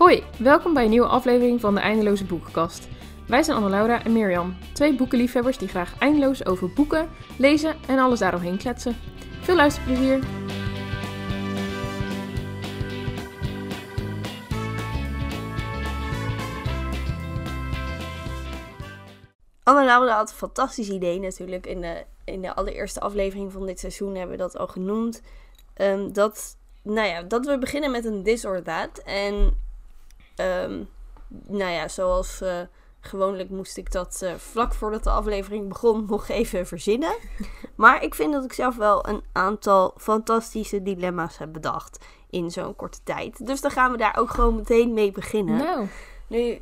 Hoi, welkom bij een nieuwe aflevering van de Eindeloze Boekenkast. Wij zijn Anne-Laura en Mirjam, twee boekenliefhebbers die graag eindeloos over boeken, lezen en alles daaromheen kletsen. Veel luisterplezier! Anne-Laura had een fantastisch idee natuurlijk. In de, in de allereerste aflevering van dit seizoen hebben we dat al genoemd. Ehm, dat, nou ja, dat we beginnen met een this or that. En ehm, nou ja, zoals eh, gewoonlijk moest ik dat uh, vlak voordat de aflevering begon nog even verzinnen. Maar ik vind dat ik zelf wel een aantal fantastische dilemma's heb bedacht in zo'n korte tijd. Dus dan gaan we daar ook gewoon meteen mee beginnen. Nou, Nu,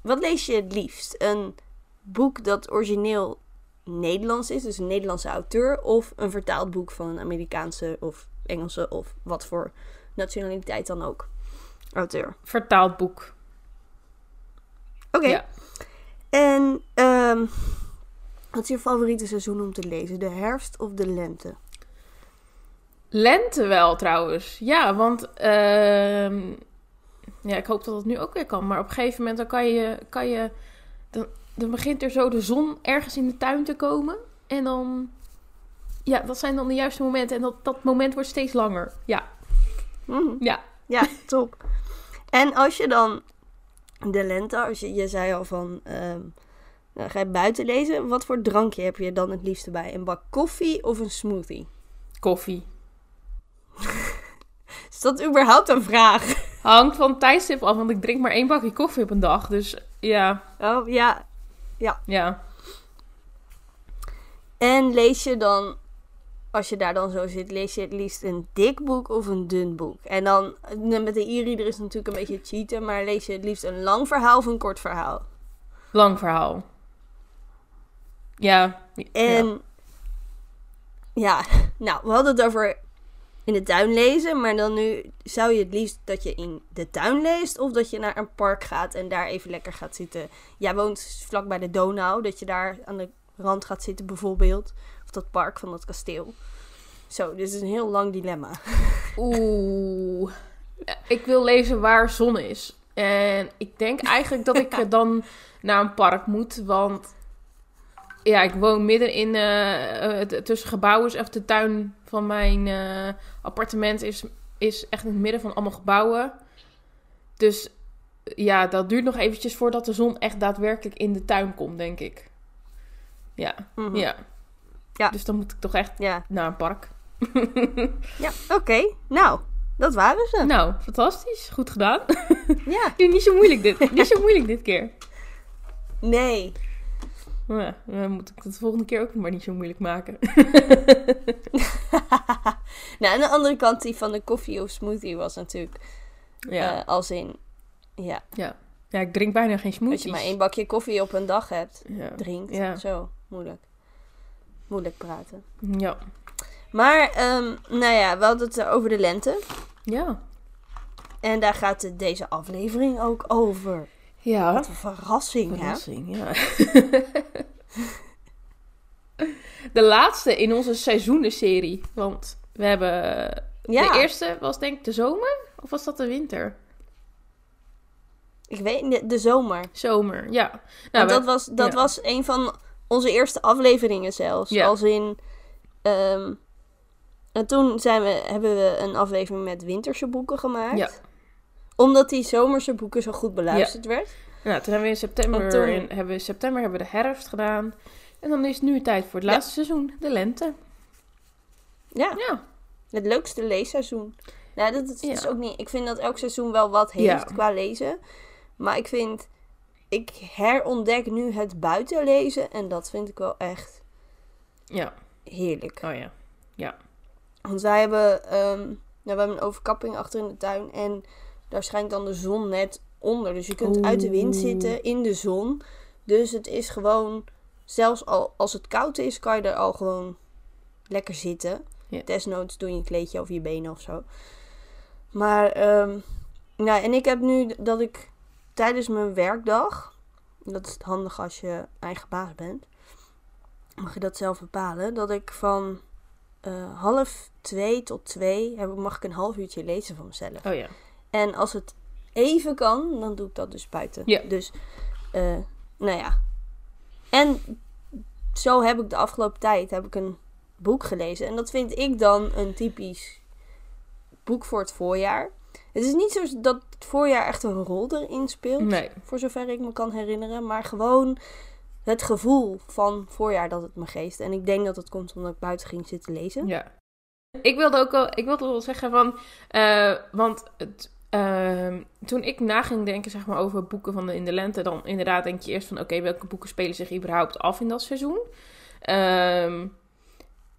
wat lees je het liefst? Een boek dat origineel Nederlands is, dus een Nederlandse auteur, of een vertaald boek van een Amerikaanse of Engelse of wat voor nationaliteit dan ook auteur. vertaald boek. Oké. Ja. En ehm, wat is je favoriete seizoen om te lezen? De herfst of de lente? Lente wel trouwens. Ja, want ehm, ja, ik hoop dat het nu ook weer kan. Maar op een gegeven moment dan kan je, kan je dan, dan begint er zo de zon ergens in de tuin te komen. En dan, ja, dat zijn dan de juiste momenten. En dat, dat moment wordt steeds langer. Ja, Mhm. ja. Ja, top. En als je dan de lente, als je, je zei al van, ehm, nou, ga je buiten lezen, wat voor drankje heb je dan het liefste bij? Een bak koffie of een smoothie? Koffie. Is dat überhaupt een vraag? Hangt van tijdstip af, want ik drink maar één bakje koffie op een dag. Dus ja, Oh, ja. ja. En lees je dan, als je daar dan zo zit, lees je het liefst een dik boek of een dun boek? En dan, eh, met de e-reader is natuurlijk een beetje cheaten, maar lees je het liefst een lang verhaal of een kort verhaal? Lang verhaal. Ja. En ja. ja, nou, we hadden het over in de tuin lezen, maar dan nu zou je het liefst dat je in de tuin leest of dat je naar een park gaat en daar even lekker gaat zitten. Jij woont vlak bij de Donau, dat je daar aan de rand gaat zitten bijvoorbeeld, dat park van dat kasteel. Zo, dit is een heel lang dilemma. Oeh. Ik wil lezen waar zon is. En ik denk eigenlijk dat ik dan naar een park moet. Want ja, ik woon midden in t- tussen gebouwen. Echt de tuin van mijn eh, appartement is, is echt in het midden van allemaal gebouwen. Dus ja, dat duurt nog eventjes voordat de zon echt daadwerkelijk in de tuin komt, denk ik. Ja, Mhm. ja. Ja. Dus dan moet ik toch echt Ja, naar een park. ja oké. Nou, dat waren ze. Nou, fantastisch. Goed gedaan. Ja, niet zo moeilijk dit. Niet zo moeilijk dit keer. nee. Ja, dan moet ik het de volgende keer ook maar niet zo moeilijk maken. nou, aan de andere kant, die van de koffie of smoothie was natuurlijk Ja, eh, als in, ja, ja. ja ik drink bijna geen als smoothies. je maar één bakje koffie op een dag hebt. ja. drinkt. Ja. Zo, moeilijk. Moeilijk praten. Ja. Maar, ehm, nou ja, we hadden het over de lente. Ja. En daar gaat deze aflevering ook over. Ja. Wat een verrassing, hè? Verrassing, ja. De laatste in onze seizoenenserie. Want we hebben... Ja, De eerste was denk ik de zomer? Of was dat de winter? ik weet niet, de zomer. Zomer, ja. Nou, we- dat was, dat ja. was een van onze eerste afleveringen zelfs. Ja. Als in... ehm, en toen zijn we, hebben we een aflevering met winterse boeken gemaakt. Ja. Omdat die zomerse boeken zo goed beluisterd werd. Nou, toen hebben we in september, toen- in, hebben we in september hebben we de herfst gedaan. En dan is het nu tijd voor het laatste seizoen, de lente. Ja. Ja, Het leukste leesseizoen. Nou, dat is, Ja. is ook niet. Ik vind dat elk seizoen wel wat heeft Ja. qua lezen. Maar ik vind. Ik herontdek nu het buitenlezen. En dat vind ik wel echt ja, heerlijk. oh ja. Want wij hebben, ehm, nou, we hebben een overkapping achter in de tuin. En daar schijnt dan de zon net onder. Dus je kunt uit de wind zitten in de zon. Dus het is gewoon. Zelfs al als het koud is, kan je er al gewoon lekker zitten. Ja. Desnoods doe je een kleedje over je benen of zo. Maar, ehm nou, en ik heb nu dat ik tijdens mijn werkdag. Dat is het handig als je eigen baas bent. Mag je dat zelf bepalen. Dat ik van eh, half twee tot twee heb, mag ik een half uurtje lezen van mezelf. Oh ja. En als het even kan, dan doe ik dat dus buiten. Ja. Dus, eh, nou ja. En zo heb ik de afgelopen tijd heb ik een boek gelezen. En dat vind ik dan een typisch boek voor het voorjaar. Het is niet zo dat het voorjaar echt een rol erin speelt. Nee. Voor zover ik me kan herinneren. Maar gewoon het gevoel van voorjaar dat het me geeft. En ik denk dat het komt omdat ik buiten ging zitten lezen. Ja. Ik wilde ook wel, ik wilde wel zeggen van, eh, want het, ehm, toen ik na ging denken zeg maar, over boeken van de, in de lente, dan inderdaad denk je eerst van, oké, welke boeken spelen zich überhaupt af in dat seizoen? Ehm,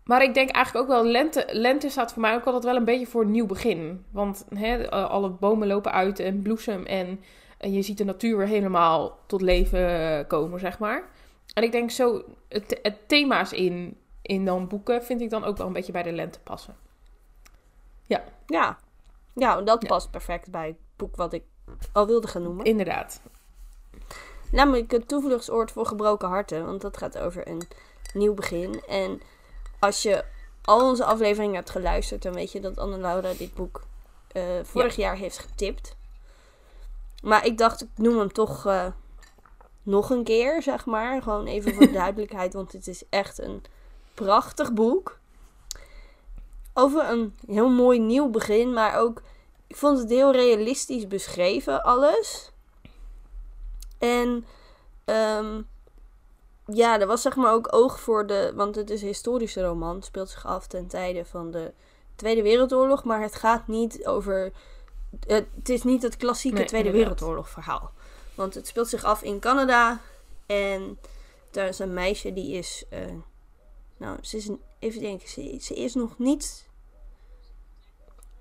maar ik denk eigenlijk ook wel, lente, lente staat voor mij ook altijd wel een beetje voor een nieuw begin. Want hè, alle bomen lopen uit en bloesem en, en je ziet de natuur weer helemaal tot leven komen, zeg maar. En ik denk zo, het, het thema's in, in dan boeken vind ik dan ook wel een beetje bij de lente passen. Ja, ja dat Ja. past perfect bij het boek wat ik al wilde gaan noemen. Inderdaad. Namelijk het toevluchtsoord voor gebroken harten. Want dat gaat over een nieuw begin. En als je al onze afleveringen hebt geluisterd, dan weet je dat Anne-Laura dit boek eh, vorig jaar heeft getipt. Maar ik dacht, ik noem hem toch eh, nog een keer, zeg maar. Gewoon even voor duidelijkheid, want het is echt een prachtig boek. Over een heel mooi nieuw begin, maar ook... Ik vond het heel realistisch beschreven, alles. En ehm, ja, er was zeg maar ook oog voor de. Want het is een historische roman. Het speelt zich af ten tijde van de Tweede Wereldoorlog. Maar het gaat niet over. Het, is niet het klassieke Nee, Tweede inderdaad. Wereldoorlog verhaal. Want het speelt zich af in Canada. En daar is een meisje die is. eh, nou, ze is. Een, even denken, ze, ze is nog niet.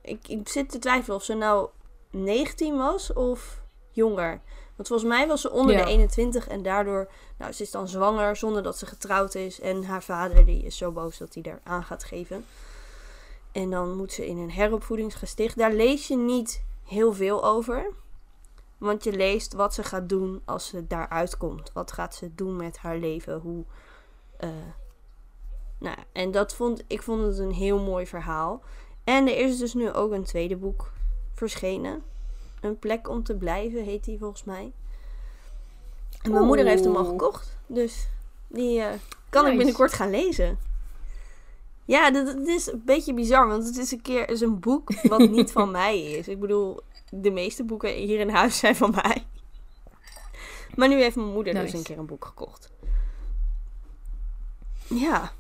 Ik, ik zit te twijfelen of ze nou 19 was of jonger. Want volgens mij was ze onder Ja. de 21 en daardoor, nou, ze is dan zwanger zonder dat ze getrouwd is. En haar vader die is zo boos dat hij daar aan gaat geven. En dan moet ze in een heropvoedingsgesticht. Daar lees je niet heel veel over. Want je leest wat ze gaat doen als ze daaruit komt. Wat gaat ze doen met haar leven? Hoe. eh, nou, en dat vond ik vond het een heel mooi verhaal. En er is dus nu ook een tweede boek verschenen. Een plek om te blijven heet die volgens mij. En mijn moeder heeft hem al gekocht. Dus die eh, kan ik binnenkort gaan lezen. Ja, dit is een beetje bizar. Want het is een keer is een boek wat niet van mij is. Ik bedoel, de meeste boeken hier in huis zijn van mij. Maar nu heeft mijn moeder dus een keer een boek gekocht. Ja.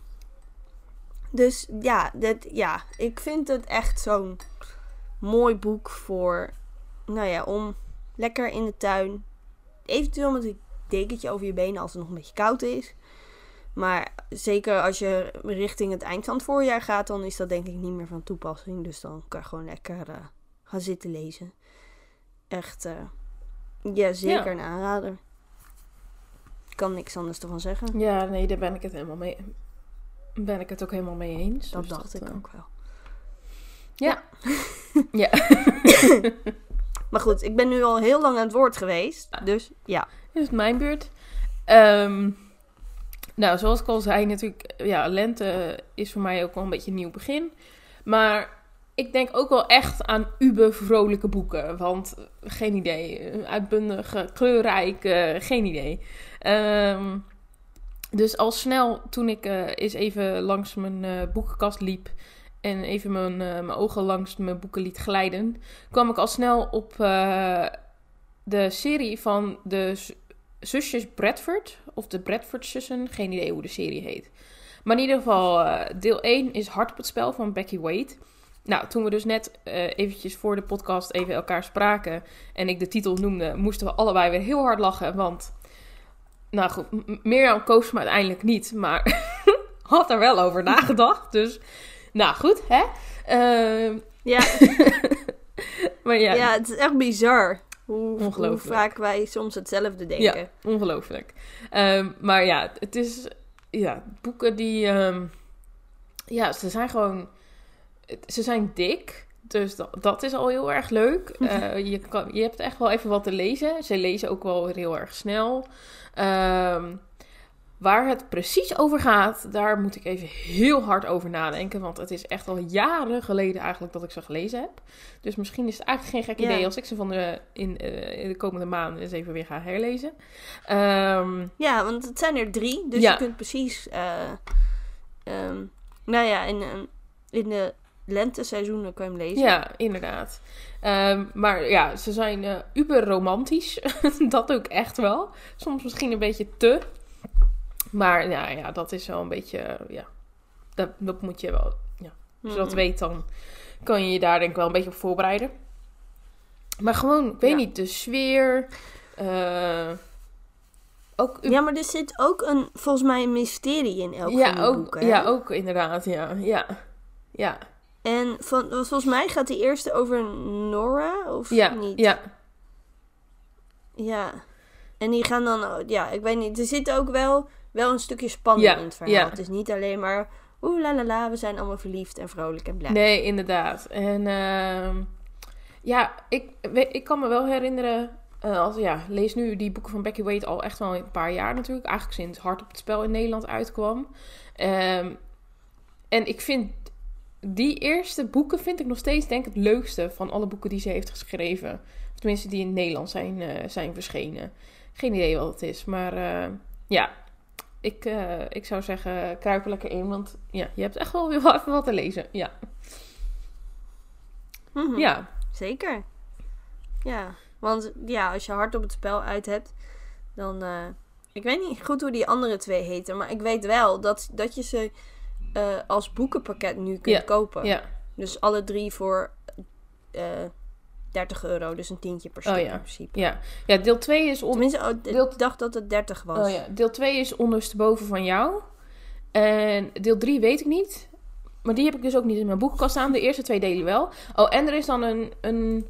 Dus ja, dit, ja, ik vind het echt zo'n mooi boek voor, nou ja, om lekker in de tuin, eventueel met een dekentje over je benen als het nog een beetje koud is. Maar zeker als je richting het eind van het voorjaar gaat, dan is dat denk ik niet meer van toepassing. Dus dan kan je gewoon lekker eh, gaan zitten lezen. Echt, eh, ja, zeker Ja. een aanrader. Ik kan niks anders ervan zeggen. Ja, nee, daar ben ik het helemaal mee. Ben ik het ook helemaal mee eens. Dat Dus dacht ik eh, ook wel. Ja. ja. Maar goed, ik ben nu al heel lang aan het woord geweest. Dus ja. Is het mijn beurt? Ehm, nou, zoals ik al zei, natuurlijk, ja, lente is voor mij ook wel een beetje een nieuw begin. Maar ik denk ook wel echt aan ube vrolijke boeken. Want geen idee, uitbundig, eh, kleurrijk, geen idee. Ehm, dus al snel, toen ik eh, eens even langs mijn eh, boekenkast liep en even mijn, eh, mijn ogen langs mijn boeken liet glijden, kwam ik al snel op eh, de serie van de zusjes Bradford, of de Bradford-zussen, geen idee hoe de serie heet. Maar in ieder geval, eh, deel 1 is Hart op het spel van Becky Wade. Nou, toen we dus net eventjes voor de podcast even elkaar spraken en ik de titel noemde, moesten we allebei weer heel hard lachen, want... Nou goed, Mirjam koos me uiteindelijk niet, maar had er wel over nagedacht. Dus, nou goed, hè? Ehm, Ja, maar ja, ja. het is echt bizar. Hoe, hoe vaak wij soms hetzelfde denken. Ongelooflijk. Ehm, maar ja, het is ja, boeken die. ehm, ja, ze zijn gewoon. Ze zijn dik. Dus dat, dat is al heel erg leuk. Eh, je, kan, je hebt echt wel even wat te lezen. Ze lezen ook wel heel erg snel. Ehm, Waar het precies over gaat, daar moet ik even heel hard over nadenken. Want het is echt al jaren geleden eigenlijk dat ik ze gelezen heb. Dus misschien is het eigenlijk geen gek Ja. idee als ik ze van de, in, eh, in de komende maanden eens even weer ga herlezen. Ehm, Ja, want het zijn er drie. Dus Ja. je kunt precies... ehm, nou ja, in, ehm, in de lenteseizoenen kan je hem lezen. ja, inderdaad. Maar ja, ze zijn eh uber romantisch. dat ook echt wel. Soms misschien een beetje te. Maar nou ja, dat is wel een beetje, ja, dat, dat moet je wel, ja. Als je dat Mhm. weet, dan kan je je daar denk ik wel een beetje op voorbereiden. Maar gewoon, ik weet Ja. niet, de sfeer. eh, ook, Ja, maar er zit ook een, volgens mij een mysterie in elk ja, van die ook, boeken. ja, ook inderdaad, ja. Ja, ja, En van, volgens mij gaat die eerste over Nora, of ja, niet? ja. Ja. En die gaan dan, ja, ik weet niet. Er zit ook wel, wel een stukje spanning Ja, in het verhaal. ja. Het is niet alleen maar, oeh la la la, we zijn allemaal verliefd en vrolijk en blij. Nee, inderdaad. En ehm, ja, ik, ik kan me wel herinneren. eh, als, ja, lees nu die boeken van Becky Wade al echt wel een paar jaar natuurlijk. Eigenlijk sinds Hard op het Spel in Nederland uitkwam. Ehm, en ik vind die eerste boeken vind ik nog steeds denk ik het leukste van alle boeken die ze heeft geschreven. Of tenminste die in het Nederlands zijn, eh, zijn verschenen. Geen idee wat het is. Maar eh, ja, ik, eh, ik zou zeggen kruip er lekker in. Want ja, je hebt echt wel weer even wat te lezen. Ja. Mhm. Ja, Zeker. Ja, want ja, als je hard op het spel uit hebt, dan... eh, ik weet niet goed hoe die andere twee heten, maar ik weet wel dat, dat je ze eh, als boekenpakket nu kunt Ja, kopen. ja. Dus alle drie voor eh 30 euro, dus een tientje per stuk Oh ja. in principe. Ja, ja deel 2 is, on Tenminste, oh, Deel- ik dacht dat het 30 was. oh, ja. deel 2 is ondersteboven van jou. En deel 3 weet ik niet. Maar die heb ik dus ook niet in mijn boekenkast staan. De eerste twee delen wel. Oh, en er is dan een, een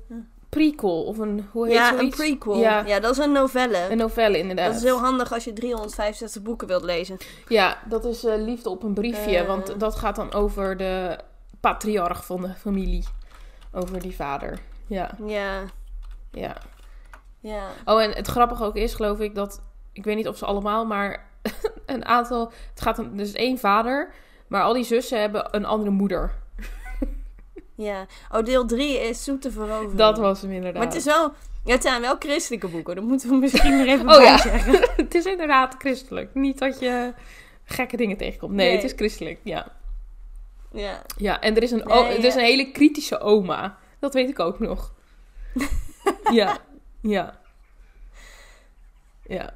prequel. Of een, hoe heet Ja, een prequel. Ja, Ja. dat is een novelle. een novelle inderdaad. dat is heel handig als je 365 boeken wilt lezen. Ja, dat is eh, Liefde op een briefje. Eh. Want dat gaat dan over de patriarch van de familie. Over die vader. Ja, Ja, ja. ja. Oh, en het grappige ook is, geloof ik, dat... Ik weet niet of ze allemaal, maar een aantal... Het gaat om... Dus één vader, maar al die zussen hebben een andere moeder. Ja. Oh, deel 3 is Zoete Verovering. Dat was hem inderdaad. Maar het is wel... Ja, het zijn wel christelijke boeken. Dat moeten we misschien nog even Oh, ja. zeggen. het is inderdaad christelijk. Niet dat je gekke dingen tegenkomt. Nee, Nee. het is christelijk, ja. Ja. Ja, en er is een, Nee, er is een hele kritische oma. Dat weet ik ook nog. ja, ja. Ja.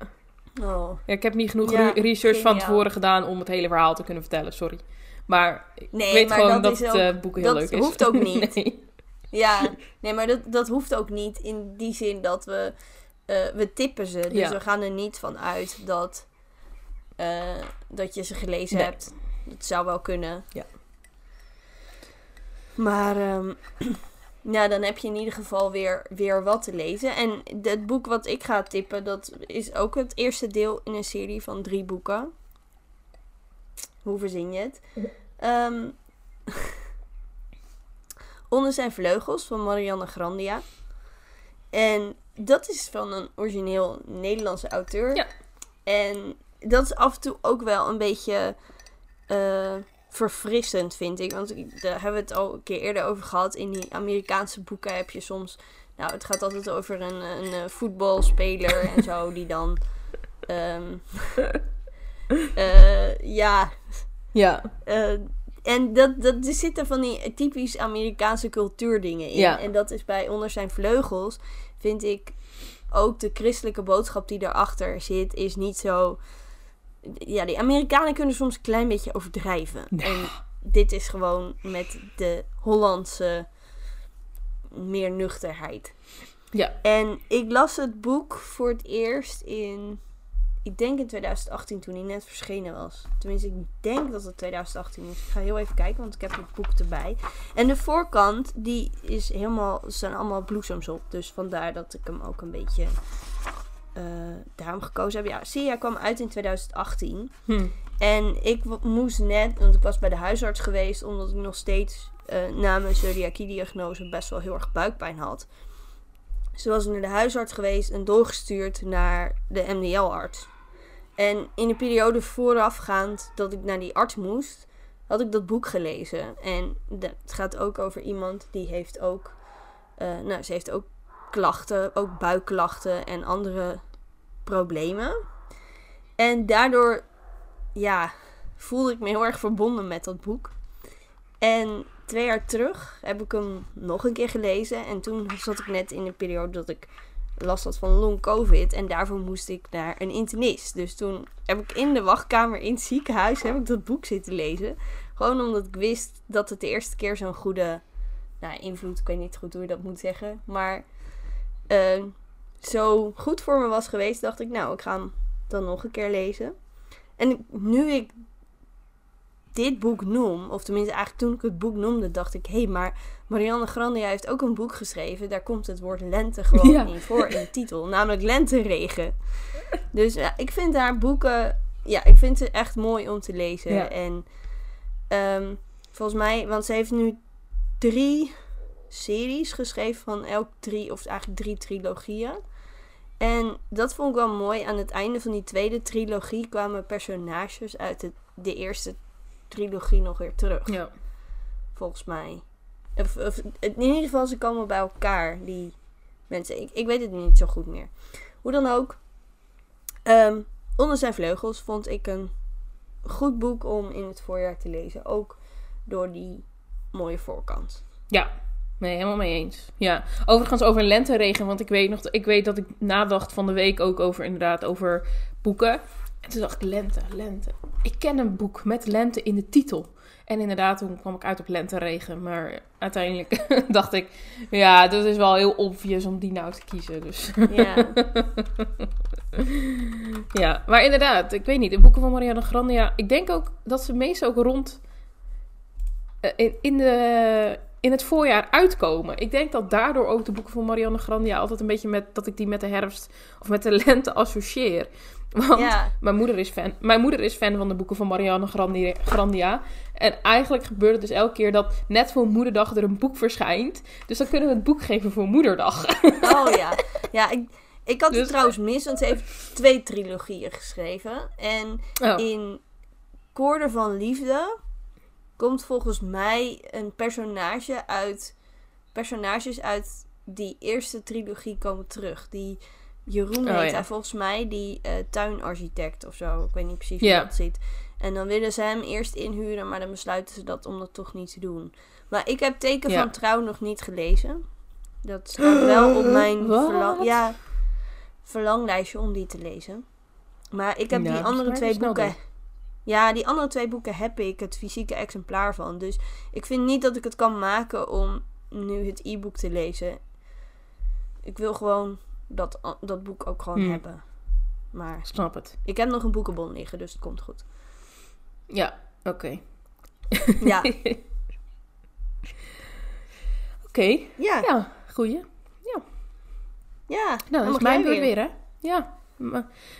Oh. Ja, ik heb niet genoeg Ja, research van tevoren gedaan om het hele verhaal te kunnen vertellen, sorry. Maar ik Nee, weet maar gewoon dat dat, het ook- eh, boeken heel dat leuk is. hoeft ook niet. nee. Ja, nee, maar dat, dat hoeft ook niet in die zin dat we... eh, we tippen ze. Dus Ja. we gaan er niet van uit dat, eh, dat je ze gelezen Nee. hebt. Dat zou wel kunnen. Ja. Maar ehm, ja, dan heb je in ieder geval weer, weer wat te lezen. En het boek wat ik ga tippen, dat is ook het eerste deel in een serie van drie boeken. Hoe verzin je het? Ehm, Onder zijn vleugels van Marianne Grandia. En dat is van een origineel Nederlandse auteur. Ja. En dat is af en toe ook wel een beetje eh, verfrissend, vind ik. Want daar hebben we het al een keer eerder over gehad. In die Amerikaanse boeken heb je soms... Nou, het gaat altijd over een, een eh, voetbalspeler en zo, die dan... ehm, eh, ja, Ja, eh, en dat, dat, er zitten van die typisch Amerikaanse cultuurdingen in. Ja. En dat is bij Onder zijn vleugels, vind ik, ook de christelijke boodschap die daarachter zit, is niet zo... Ja, die Amerikanen kunnen soms een klein beetje overdrijven. En dit is gewoon met de Hollandse meer nuchterheid. ja. En ik las het boek voor het eerst in, ik denk in 2018 toen hij net verschenen was. Tenminste, ik denk dat het 2018 is. Ik ga heel even kijken, want ik heb het boek erbij. En de voorkant, die is helemaal, staan allemaal bloesems op. Dus vandaar dat ik hem ook een beetje eh, daarom gekozen heb. Ja, Sia kwam uit in 2018. Hm. En ik moest net, want ik was bij de huisarts geweest, omdat ik nog steeds eh, na mijn celiakie-diagnose best wel heel erg buikpijn had. Dus toen was ik naar de huisarts geweest en doorgestuurd naar de MDL-arts. En in de periode voorafgaand dat ik naar die arts moest, had ik dat boek gelezen. En het gaat ook over iemand die heeft ook, uh, nou, ze heeft ook klachten, ook buikklachten en andere problemen. En daardoor, ja, voelde ik me heel erg verbonden met dat boek. En twee jaar terug heb ik hem nog een keer gelezen. En toen zat ik net in een periode dat ik last had van long covid. En daarvoor moest ik naar een internist. Dus toen heb ik in de wachtkamer in het ziekenhuis heb ik dat boek zitten lezen. Gewoon omdat ik wist dat het de eerste keer zo'n goede nou, invloed, ik weet niet goed hoe je dat moet zeggen. Maar uh, zo goed voor me was geweest, dacht ik, nou, ik ga hem dan nog een keer lezen. En nu ik dit boek noem, of tenminste eigenlijk toen ik het boek noemde, dacht ik, hé, hey, maar Marianne Grandia heeft ook een boek geschreven. Daar komt het woord lente gewoon in voor in de titel, namelijk Lenteregen. Dus ja, ik vind haar boeken, ja, ik vind ze echt mooi om te lezen. En um, volgens mij, want ze heeft nu drie series geschreven van elk drie, of eigenlijk drie trilogieën. En dat vond ik wel mooi. Aan het einde van die tweede trilogie kwamen personages uit de, de eerste trilogie nog weer terug. Ja. Volgens mij. Of, of, in ieder geval, ze komen bij elkaar, die mensen. Ik, ik weet het niet zo goed meer. Hoe dan ook. Um, Onder zijn vleugels vond ik een goed boek om in het voorjaar te lezen. Ook door die mooie voorkant. Ja, Nee, helemaal mee eens. Ja, overigens over lenteregen, want ik weet nog, ik weet dat ik nadacht van de week ook over inderdaad over boeken. En toen dacht ik lente, lente. Ik ken een boek met lente in de titel. En inderdaad, toen kwam ik uit op lenteregen. Maar uiteindelijk dacht ik, ja, dat is wel heel obvious om die nou te kiezen. Dus. Ja. ja, maar inderdaad, ik weet niet. De boeken van Marianne Grandia, ik denk ook dat ze meestal ook rond eh, in, in de in het voorjaar uitkomen. Ik denk dat daardoor ook de boeken van Marianne Grandia altijd een beetje met dat ik die met de herfst of met de lente associeer. Want mijn, moeder is fan, mijn moeder is fan van de boeken van Marianne Grandia. En eigenlijk gebeurt het dus elke keer dat net voor Moederdag er een boek verschijnt. Dus dan kunnen we het boek geven voor Moederdag. Oh ja. Ja, ik, ik had het dus- trouwens mis, want ze heeft twee trilogieën geschreven. En oh. in Koorden van Liefde komt volgens mij een personage uit. Personages uit die eerste trilogie komen terug. Die Jeroen oh, heet hij volgens mij, die uh, tuinarchitect of zo. Ik weet niet precies hoe dat zit. En dan willen ze hem eerst inhuren, maar dan besluiten ze dat om dat toch niet te doen. Maar ik heb Teken van Trouw nog niet gelezen. Dat staat wel op mijn verlang, ja, verlanglijstje om die te lezen. Maar ik heb die andere twee boeken ja, die andere twee boeken heb ik het fysieke exemplaar van. Dus ik vind niet dat ik het kan maken om nu het e-book te lezen. Ik wil gewoon dat, dat boek ook gewoon hmm. hebben. Maar Snap het. Ik heb nog een boekenbon liggen, dus het komt goed. Ja, oké. Ja. oké. Ja. Ja, goeie. Ja. Ja. Nou, dat is mijn weer. weer, hè? Ja.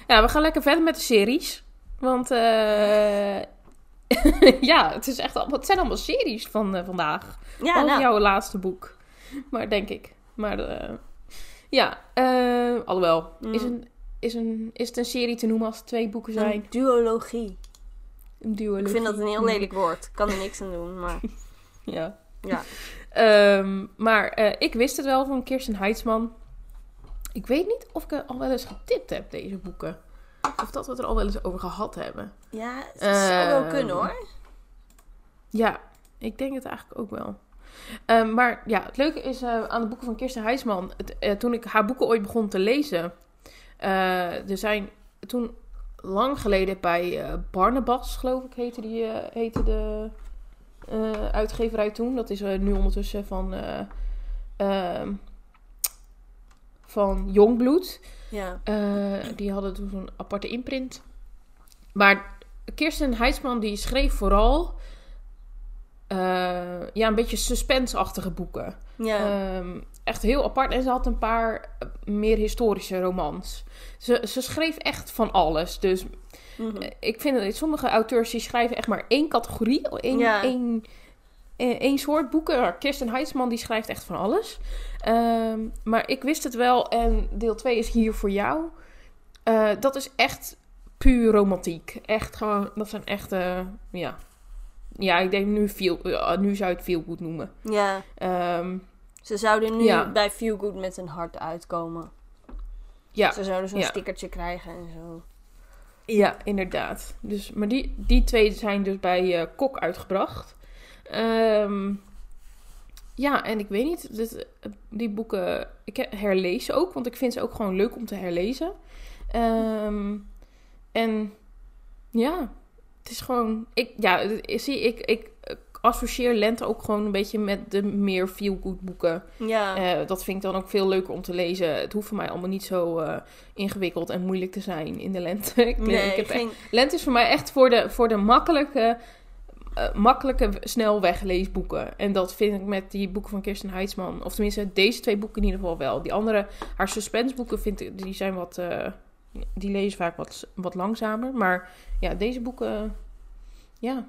Ja, we gaan lekker verder met de series. Want uh, ja, het, is echt, het zijn allemaal series van uh, vandaag. Ja, nou. jouw laatste boek. Maar denk ik. Maar uh, ja, alhoewel. Mm. Is, een, is, een, is het een serie te noemen als het twee boeken zijn? Een duologie. Een duologie. Ik vind dat een heel lelijk woord. Ik kan er niks aan doen, maar... ja. Ja. Um, maar ik wist het wel van Kirsten Heidsman. Ik weet niet of ik al wel eens getipt heb, deze boeken. Of dat we het er al wel eens over gehad hebben. Ja, het zou wel ehm, kunnen hoor. Ja, ik denk het eigenlijk ook wel. Ehm, maar ja, het leuke is uh, aan de boeken van Kirsten Heisman. Uh, toen ik haar boeken ooit begon te lezen. Uh, er zijn toen lang geleden bij Barnabas, geloof ik, heette, die, heette de uitgeverij toen. Dat is nu ondertussen van, ehm, van Jongbloed. Ja. Uh, die hadden toen zo'n aparte imprint. Maar Kirsten Heidsman die schreef vooral uh, ja, een beetje suspense-achtige boeken. Ja. Um, echt heel apart. En ze had een paar meer historische romans. Ze, ze schreef echt van alles. Dus mm -hmm. ik vind dat sommige auteurs die schrijven echt maar één categorie. Één, ja. één, één soort boeken. Kirsten Heidsman die schrijft echt van alles. Um, maar ik wist het wel en deel 2 is hier voor jou. Uh, dat is echt puur romantiek. Echt gewoon, dat zijn echte, ja. Ja, ik denk nu, feel, nu zou je het goed noemen. Ja, Ehm, ze zouden nu Ja. bij Feel Good met een hart uitkomen. ja, Ze zouden zo'n ja. stickertje krijgen en zo. ja, inderdaad. Dus, maar die, die twee zijn dus bij eh, Kok uitgebracht. Ehm, ja, en ik weet niet, dit, die boeken, ik he- herlees ze ook, want ik vind ze ook gewoon leuk om te herlezen. Ehm, en ja, het is gewoon, ik, ja, zie ik, ik associeer lente ook gewoon een beetje met de meer feel-good boeken. Ja, Eh, dat vind ik dan ook veel leuker om te lezen. Het hoeft voor mij allemaal niet zo eh, ingewikkeld en moeilijk te zijn in de lente. ik, nee, ik heb echt- geen... lente is voor mij echt voor de, voor de makkelijke, eh, makkelijke, snel wegleesboeken. En dat vind ik met die boeken van Kirsten Heidsman. Of tenminste, deze twee boeken in ieder geval wel. Die andere, haar suspenseboeken, vind ik, die zijn wat... eh, die lezen vaak wat, wat langzamer. Maar ja, deze boeken... ja,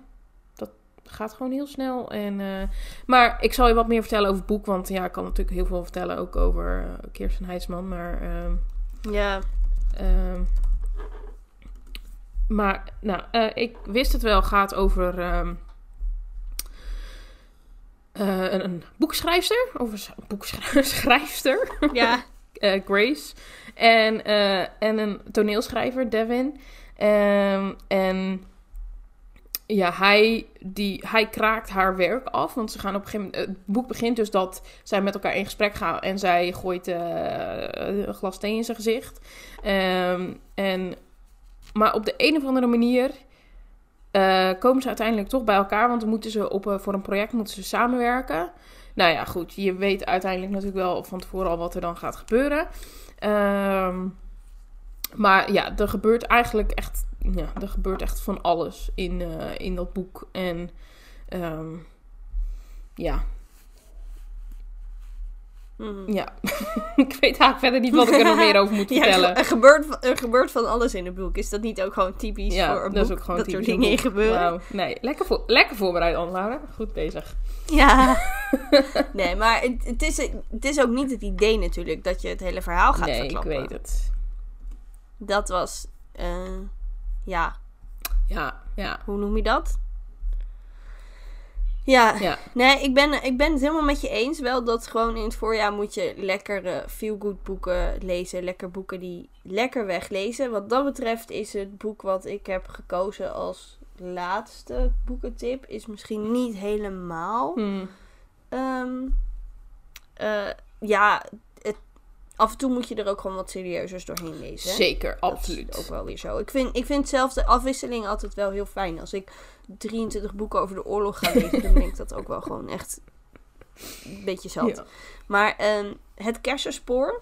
dat gaat gewoon heel snel. En, eh, maar ik zal je wat meer vertellen over het boek. Want ja, ik kan natuurlijk heel veel vertellen ook over Kirsten Heidsman. Maar... ehm, Ja, Ehm, maar, nou, eh, ik wist het wel, gaat over ehm, eh, een, een boekschrijfster, over een boekschrijfster, ja. eh, Grace, en, en een toneelschrijver, Devin. Ehm, en ja, hij, die, hij kraakt haar werk af. Want ze gaan op een gegeven moment. Het boek begint dus dat zij met elkaar in gesprek gaan. En zij gooit een glas thee in zijn gezicht. Ehm, en, maar op de een of andere manier. eh, komen ze uiteindelijk toch bij elkaar. Want dan moeten ze op, eh, voor een project moeten ze samenwerken. Nou ja, goed. Je weet uiteindelijk natuurlijk wel van tevoren al wat er dan gaat gebeuren. Ehm, maar ja, er gebeurt eigenlijk echt, ja, er gebeurt echt van alles in, eh, in dat boek. En ehm, ja, Mhm. ja. ik weet eigenlijk verder niet wat ik er nog meer over moet Ja, vertellen. er, gebeurt, er gebeurt van alles in het boek. Is dat niet ook gewoon typisch Ja, voor een dat boek? is ook gewoon dat er typisch een dingen in gebeuren. Nee, lekker, voor, lekker voorbereid, Anne-Laura. Goed bezig. Ja. nee, maar het, het, is, het is ook niet het idee natuurlijk dat je het hele verhaal gaat nee, ik verklappen. weet het. Dat was, eh, ja, Ja, ja, hoe noem je dat? Ja, ja. nee, ik ben, ik ben het helemaal met je eens. Wel dat gewoon in het voorjaar moet je lekkere feel-good boeken lezen. Lekker boeken die lekker weglezen. Wat dat betreft is het boek wat ik heb gekozen als laatste boekentip... is misschien niet helemaal... Hm. Ehm, eh, ja, af en toe moet je er ook gewoon wat serieuzers doorheen lezen. hè? Zeker, Dat absoluut. is ook wel weer zo. Ik vind, ik vind zelf de afwisseling altijd wel heel fijn. Als ik 23 boeken over de oorlog ga lezen, dan ben ik dat ook wel gewoon echt een beetje zat. Ja. Maar ehm, het kersenspoor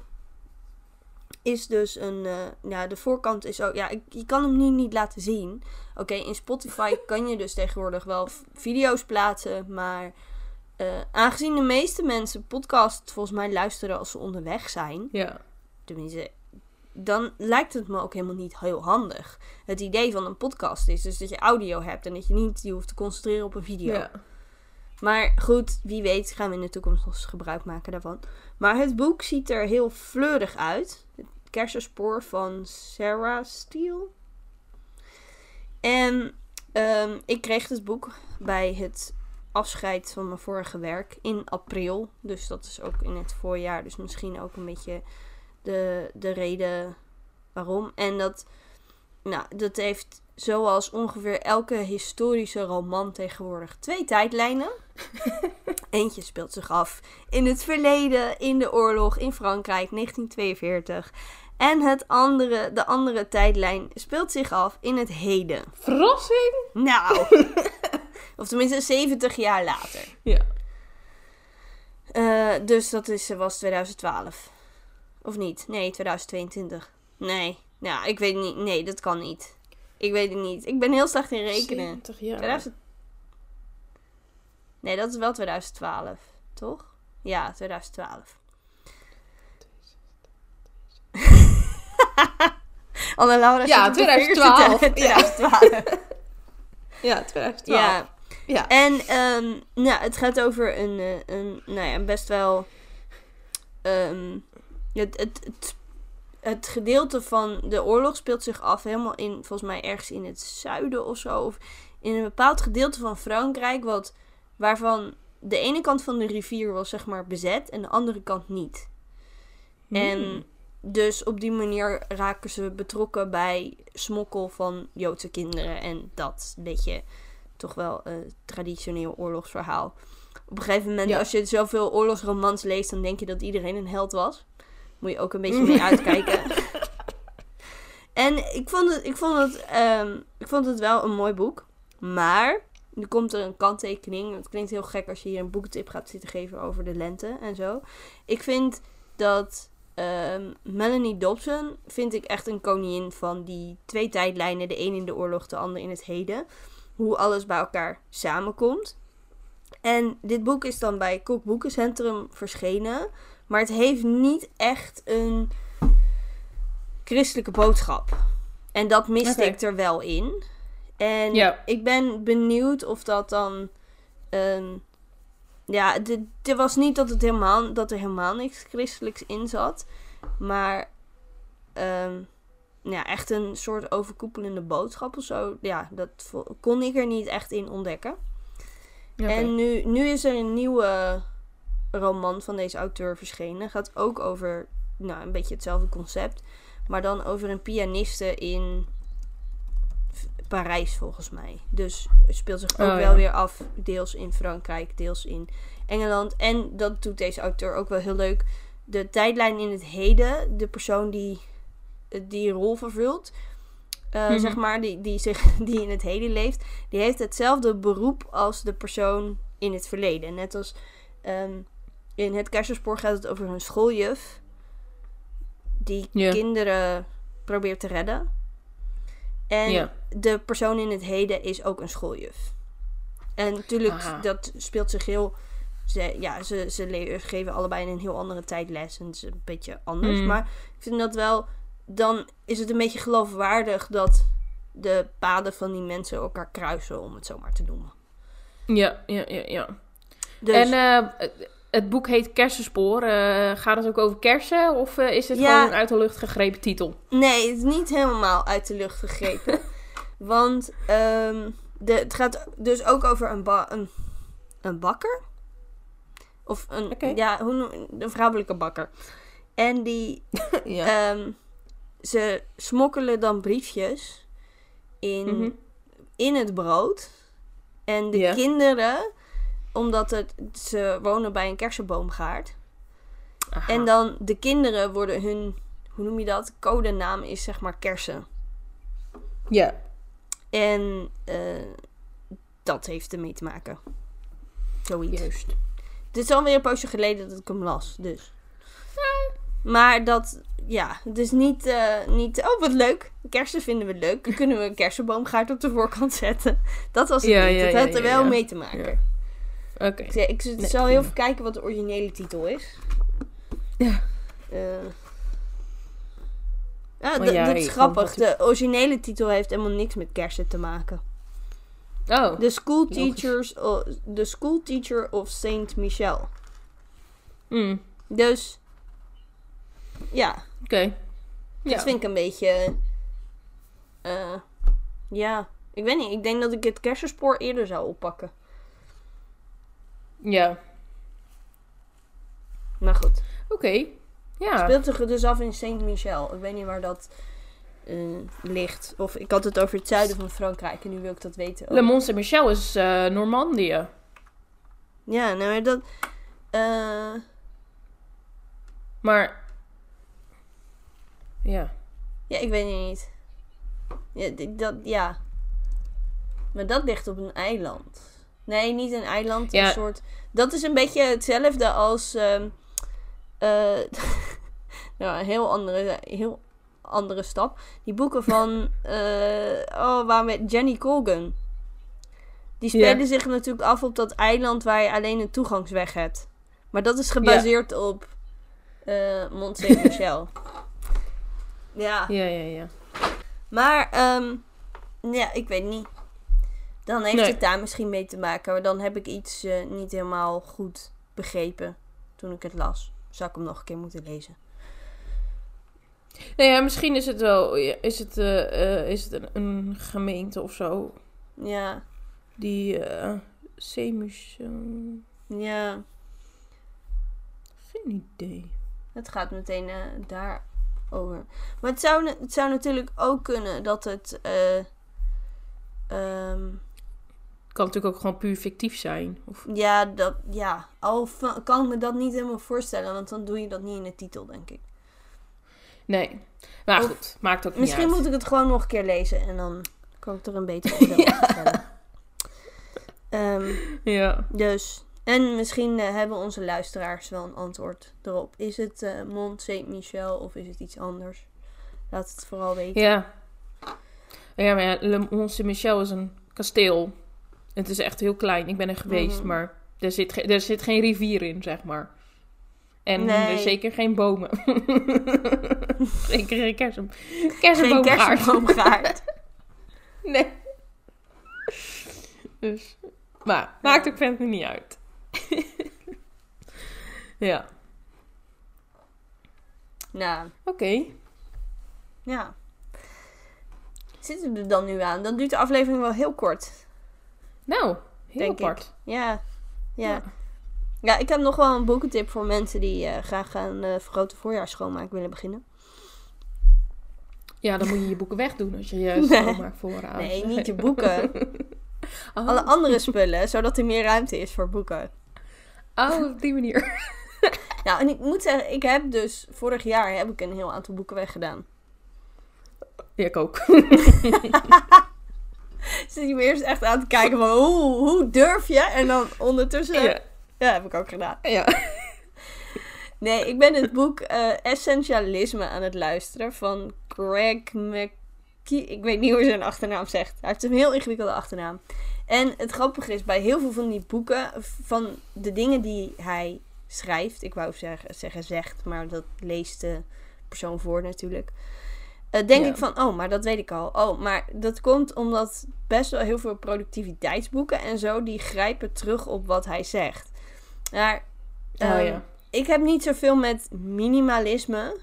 is dus een... eh, ja, de voorkant is ook... Ja, ik, je kan hem nu niet laten zien. Oké, in Spotify kan je dus tegenwoordig wel video's plaatsen, maar... eh, aangezien de meeste mensen podcast volgens mij luisteren als ze onderweg zijn, Ja, tenminste, dan lijkt het me ook helemaal niet heel handig. Het idee van een podcast is dus dat je audio hebt en dat je niet je hoeft te concentreren op een video. ja. Maar goed, wie weet gaan we in de toekomst nog eens gebruik maken daarvan. Maar het boek ziet er heel fleurig uit. Het kersenspoor van Sarah Steele. En ehm, ik kreeg het boek bij het afscheid van mijn vorige werk in april. Dus dat is ook in het voorjaar. Dus misschien ook een beetje de, de reden waarom. En dat, nou, dat heeft zoals ongeveer elke historische roman tegenwoordig twee tijdlijnen. Eentje speelt zich af in het verleden, in de oorlog in Frankrijk, 1942. En het andere, de andere tijdlijn speelt zich af in het heden. Verrassing! Nou, of tenminste 70 jaar later. Ja. Eh, dus dat is, was 2012. Of niet? Nee, 2022. Nee. Ja, ik weet niet. Nee, dat kan niet. Ik weet het niet. Ik ben heel slecht in rekenen. 70 jaar. 2000... Nee, dat is wel 2012, toch? Ja, 2012. Anne Laura Ja, zit op de vingers te 2012. tellen. Ja. 2012. Ja, 2012. Ja. Ja. En ehm, nou, het gaat over een, eh, een, nou ja, best wel. ehm, het, het, het, het gedeelte van de oorlog speelt zich af helemaal in, volgens mij ergens in het zuiden of zo. Of in een bepaald gedeelte van Frankrijk, wat, waarvan de ene kant van de rivier was zeg maar bezet en de andere kant niet. En Hmm. dus op die manier raken ze betrokken bij smokkel van Joodse kinderen. En dat een beetje toch wel een traditioneel oorlogsverhaal. Op een gegeven moment, Ja. als je zoveel oorlogsromans leest, dan denk je dat iedereen een held was. Moet je ook een beetje mee uitkijken. en ik vond het, ik vond het, ehm, ik vond het wel een mooi boek. Maar nu komt er een kanttekening. Het klinkt heel gek als je hier een boekentip gaat zitten geven over de lente en zo. Ik vind dat ehm, Melanie Dobson vind ik echt een koningin van die twee tijdlijnen. De een in de oorlog, de ander in het heden. Hoe alles bij elkaar samenkomt. En dit boek is dan bij Kok Boekencentrum verschenen. Maar het heeft niet echt een christelijke boodschap. En dat miste ik er wel in. En Ja. ik ben benieuwd of dat dan. ehm, ja, het was niet dat, het helemaal, dat er helemaal niks christelijks in zat. Maar ehm, ja, echt een soort overkoepelende boodschap of zo. Ja, dat kon ik er niet echt in ontdekken. En nu, nu is er een nieuwe roman van deze auteur verschenen. Gaat ook over nou, een beetje hetzelfde concept. Maar dan over een pianiste in Parijs volgens mij. Dus het speelt zich ook Oh, wel ja. weer af. Deels in Frankrijk, deels in Engeland. En dat doet deze auteur ook wel heel leuk. De tijdlijn in het heden. De persoon die die rol vervult. eh, Mhm. Zeg maar, die, die, zich, die in het heden leeft. Die heeft hetzelfde beroep als de persoon in het verleden. Net als ehm, in het Keizerspoor gaat het over een schooljuf. Die kinderen probeert te redden. En de persoon in het heden is ook een schooljuf. En natuurlijk, Aha. dat speelt zich heel. Ze, ja, ze, ze geven allebei in een heel andere tijd les. En het is een beetje anders. Mm. Maar ik vind dat wel. Dan is het een beetje geloofwaardig dat de paden van die mensen elkaar kruisen, om het zo maar te noemen. Ja, ja, ja, ja. Dus, En eh, het boek heet Kersenspoor. Eh, gaat het ook over kersen? Of eh, is het Ja. gewoon een uit de lucht gegrepen titel? Nee, het is niet helemaal uit de lucht gegrepen. want ehm, de, het gaat dus ook over een, ba- een, een bakker. Of een, ja, hoe een vrouwelijke bakker. En die, ja. ehm, ze smokkelen dan briefjes in, Mhm. in het brood. En de Ja. kinderen, omdat het, ze wonen bij een kersenboomgaard. Aha. En dan de kinderen worden hun, hoe noem je dat? Codenaam is zeg maar kersen. Ja. En eh, dat heeft ermee te maken. Zoiets. Juist. Het is alweer een poosje geleden dat ik hem las, dus. Maar dat, ja, het is niet, eh, niet, oh wat leuk, kersen vinden we leuk. Dan kunnen we een kersenboomgaard op de voorkant zetten. Dat was het Ja, niet, ja, ja, had er wel mee te maken. Oké. Ik, zeg- ik Nee, zal heel even kijken wat de originele titel is. Ja. Eh. ja, Maar dat- ja, dat is grappig. dat De originele titel heeft helemaal niks met kersen te maken. Oh, The School. Teachers, o- The School Teacher of Saint Michel. mm, Dus, ja, oké. dat Ja. vind ik een beetje, eh, ja, ik weet niet. Ik denk dat ik het kersenspoor eerder zou oppakken. Ja. Maar goed. Oké. Ja. Speelt zich dus af in Saint Michel. Ik weet niet waar dat eh, ligt. Of ik had het over het zuiden van Frankrijk en nu wil ik dat weten. ook. Le Mont Saint-Michel is eh Normandië. Ja, nou dat... eh, Maar... Ja. ja, ik weet het niet. Ja, dat, ja. Maar dat ligt op een eiland. Nee, niet een eiland. Ja. Een soort... Dat is een beetje hetzelfde als... ehm, eh, nou, een heel andere, heel andere stap. Die boeken van... eh, oh, waar met Jenny Colgan. Die Ja. spelen zich natuurlijk af op dat eiland waar je alleen een toegangsweg hebt. Maar dat is gebaseerd op eh Mont Saint-Michel. ja. Ja, ja, ja. Maar, ehm, ja, ik weet niet. Dan heeft Nee. het daar misschien mee te maken. Maar dan heb ik iets eh, niet helemaal goed begrepen toen ik het las. Zou ik hem nog een keer moeten lezen. Nee, ja, misschien is het wel... Is het, eh, eh, is het een, een gemeente of zo? Ja, Die... eh Seemuseum... ja. Geen idee. Het gaat meteen daar over. Maar het zou, het zou natuurlijk ook kunnen dat het. ehm, Kan natuurlijk ook gewoon puur fictief zijn. Of, ja, dat, ja, al kan ik me dat niet helemaal voorstellen, want dan doe je dat niet in de titel, denk ik. nee. Maar Of- goed, maakt ook niet Misschien uit. moet ik het gewoon nog een keer lezen en dan kan ik er een beter oordeel over stellen. Ehm, Ja. dus, en misschien eh, hebben onze luisteraars wel een antwoord erop. Is het eh Mont Saint-Michel of is het iets anders? Laat het vooral weten. Ja. Ja, maar ja, Le Mont Saint-Michel is een kasteel. Het is echt heel klein. Ik ben er geweest, Mhm. maar er zit, er zit geen rivier in, zeg maar. En Nee. er zeker geen bomen. zeker geen kersen, Geen kersenboomgaard. kersenboomgaard. Nee. Dus, maar maakt ook verder niet uit. Ja, nou, oké. ja. Zitten we er dan nu aan? Dan duurt de aflevering wel heel kort. Nou, heel apart. Ja. Ja. Ja. ja. ik heb nog wel een boekentip voor mensen die eh, graag aan uh, vergrote voorjaarsschoonmaak willen beginnen. Ja, dan moet je je boeken wegdoen als je je Nee. schoonmaakt vooraan. Nee, niet je boeken. Oh. Alle andere spullen, zodat er meer ruimte is voor boeken. Oh, op die manier. Nou, en ik moet zeggen, ik heb dus vorig jaar heb ik een heel aantal boeken weggedaan. Ja, ik ook. Zit je me eerst echt aan te kijken van hoe, hoe durf je? En dan ondertussen, ja. Ja. heb ik ook gedaan. ja. Nee, ik ben het boek eh, Essentialisme aan het luisteren van Greg McKee. Ik weet niet hoe hij zijn achternaam zegt. Hij heeft een heel ingewikkelde achternaam. En het grappige is, bij heel veel van die boeken, van de dingen die hij schrijft, ik wou zeggen, zeggen zegt, maar dat leest de persoon voor natuurlijk. eh, denk Ja. ik van, oh, maar dat weet ik al. Oh, maar dat komt omdat best wel heel veel productiviteitsboeken en zo, die grijpen terug op wat hij zegt. Maar, Oh ehm, ja. ik heb niet zoveel met minimalisme.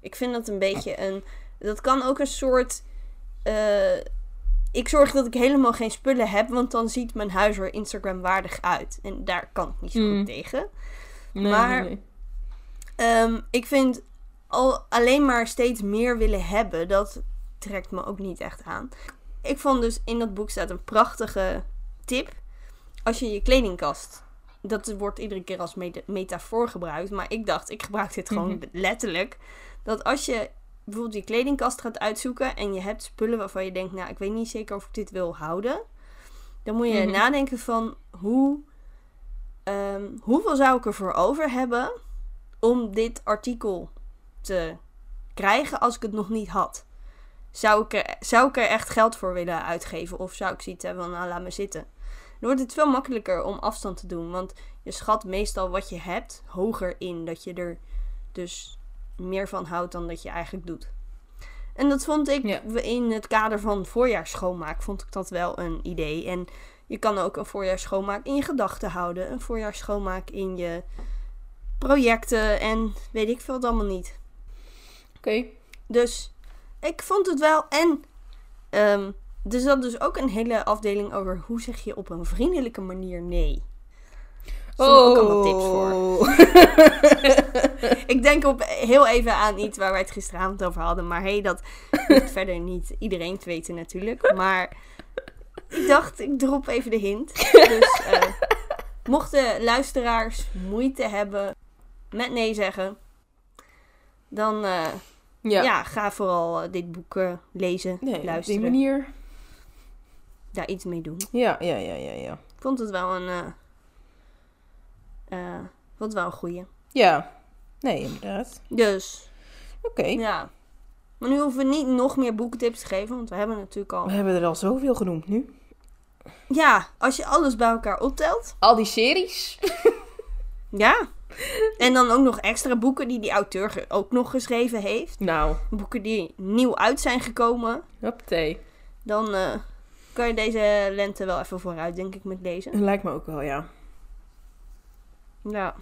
Ik vind dat een beetje een. Dat kan ook een soort. eh, ik zorg dat ik helemaal geen spullen heb, want dan ziet mijn huis er Instagram waardig uit. En daar kan ik niet zo Mm. goed tegen. Nee, maar- nee, nee. Ehm, ik vind al alleen maar steeds meer willen hebben, dat trekt me ook niet echt aan. Ik vond dus in dat boek staat een prachtige tip. Als je je kledingkast, dat wordt iedere keer als meta- metafoor gebruikt, maar ik dacht, ik gebruik dit gewoon Mhm. letterlijk. Dat als je bijvoorbeeld je kledingkast gaat uitzoeken en je hebt spullen waarvan je denkt, nou, ik weet niet zeker of ik dit wil houden, dan moet je Mhm. nadenken van hoe, ehm, hoeveel zou ik ervoor over hebben om dit artikel te krijgen als ik het nog niet had? Zou ik, er, zou ik er echt geld voor willen uitgeven? Of zou ik zoiets hebben van, nou, laat me zitten. Dan wordt het veel makkelijker om afstand te doen. Want je schat meestal wat je hebt hoger in. Dat je er dus meer van houdt dan dat je eigenlijk doet. En dat vond ik Ja. in het kader van voorjaarsschoonmaak vond ik dat wel een idee. En je kan ook een voorjaarsschoonmaak in je gedachten houden. Een voorjaarsschoonmaak in je projecten en weet ik veel het allemaal niet. Oké. Dus ik vond het wel. En ehm er zat dus ook een hele afdeling over hoe zeg je op een vriendelijke manier nee. Er stonden ook allemaal tips voor. Oh. Ik denk op heel even aan iets waar wij het gisteravond over hadden. Maar hey, dat hoeft verder niet iedereen te weten natuurlijk. Maar ik dacht, ik drop even de hint. Dus eh, mochten luisteraars moeite hebben met nee zeggen, dan eh, Ja. ja. ga vooral eh, dit boek lezen, Nee, op die luisteren, manier. daar iets mee doen. Ja, ja, ja, ja, ja. Ik vond het wel een, vond het wel een goeie. Ja. Nee, inderdaad. Dus, Oké. ja. Maar nu hoeven we niet nog meer boekentips te geven, want we hebben natuurlijk al... We hebben er al zoveel genoemd nu. Ja, als je alles bij elkaar optelt. Al die series. Ja. En dan ook nog extra boeken die die auteur ook nog geschreven heeft. Nou, Boeken die nieuw uit zijn gekomen. hoppatee. Dan eh, kan je deze lente wel even vooruit, denk ik, met lezen. Lijkt me ook wel, ja. Ja.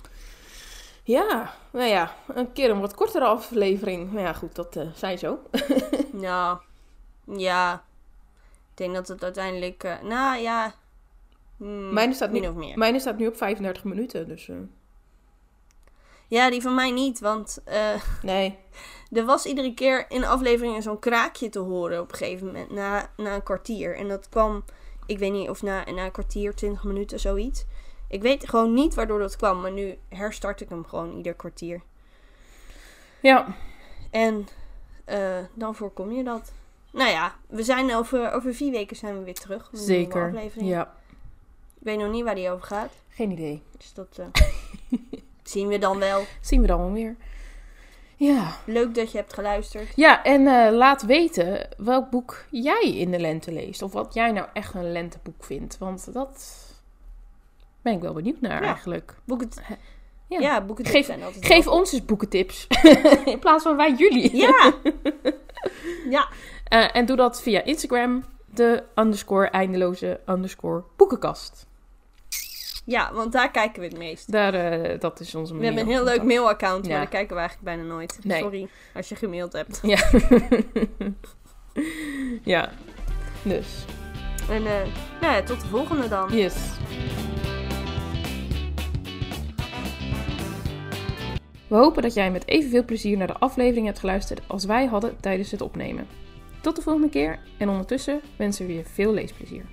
Ja, nou ja, een keer een wat kortere aflevering. Maar ja, goed, dat uh, zij zo. Nou, ja. Ik denk dat het uiteindelijk... eh, nou ja... hmm, Mijne staat, min nu, of meer. mijne staat nu op 35 minuten, dus eh, Ja, die van mij niet, want... eh, nee. Er was iedere keer in afleveringen zo'n kraakje te horen op een gegeven moment, na, na een kwartier. En dat kwam, ik weet niet of na, na een kwartier, 20 minuten, zoiets. Ik weet gewoon niet waardoor dat kwam, maar nu herstart ik hem gewoon ieder kwartier. Ja, En dan voorkom je dat. Nou ja, we zijn over, over vier weken zijn we weer terug. met een zeker. aflevering. Ja, Ik weet nog niet waar die over gaat, geen idee. dus dat eh, zien we dan wel. Zien we dan wel weer. Ja. Leuk dat je hebt geluisterd. Ja, en eh, laat weten welk boek jij in de lente leest. Of wat jij nou echt een lenteboek vindt. Want dat ben ik wel benieuwd naar Ja. eigenlijk. Boek het. Ja. Ja, boeken Geef- zijn altijd Geef wel- ons eens boekentips. in plaats van wij jullie. Ja! ja, Eh, en doe dat via Instagram. De underscore eindeloze underscore boekenkast. ja, want daar kijken we het meest. Daar, eh, dat is onze We manier. hebben een heel leuk mailaccount, maar Ja. daar kijken we eigenlijk bijna nooit. Nee. Sorry als je gemaild hebt. Ja. ja. Dus, En eh, nou ja, tot de volgende dan. yes. We hopen dat jij met evenveel plezier naar de aflevering hebt geluisterd als wij hadden tijdens het opnemen. Tot de volgende keer en ondertussen wensen we je veel leesplezier.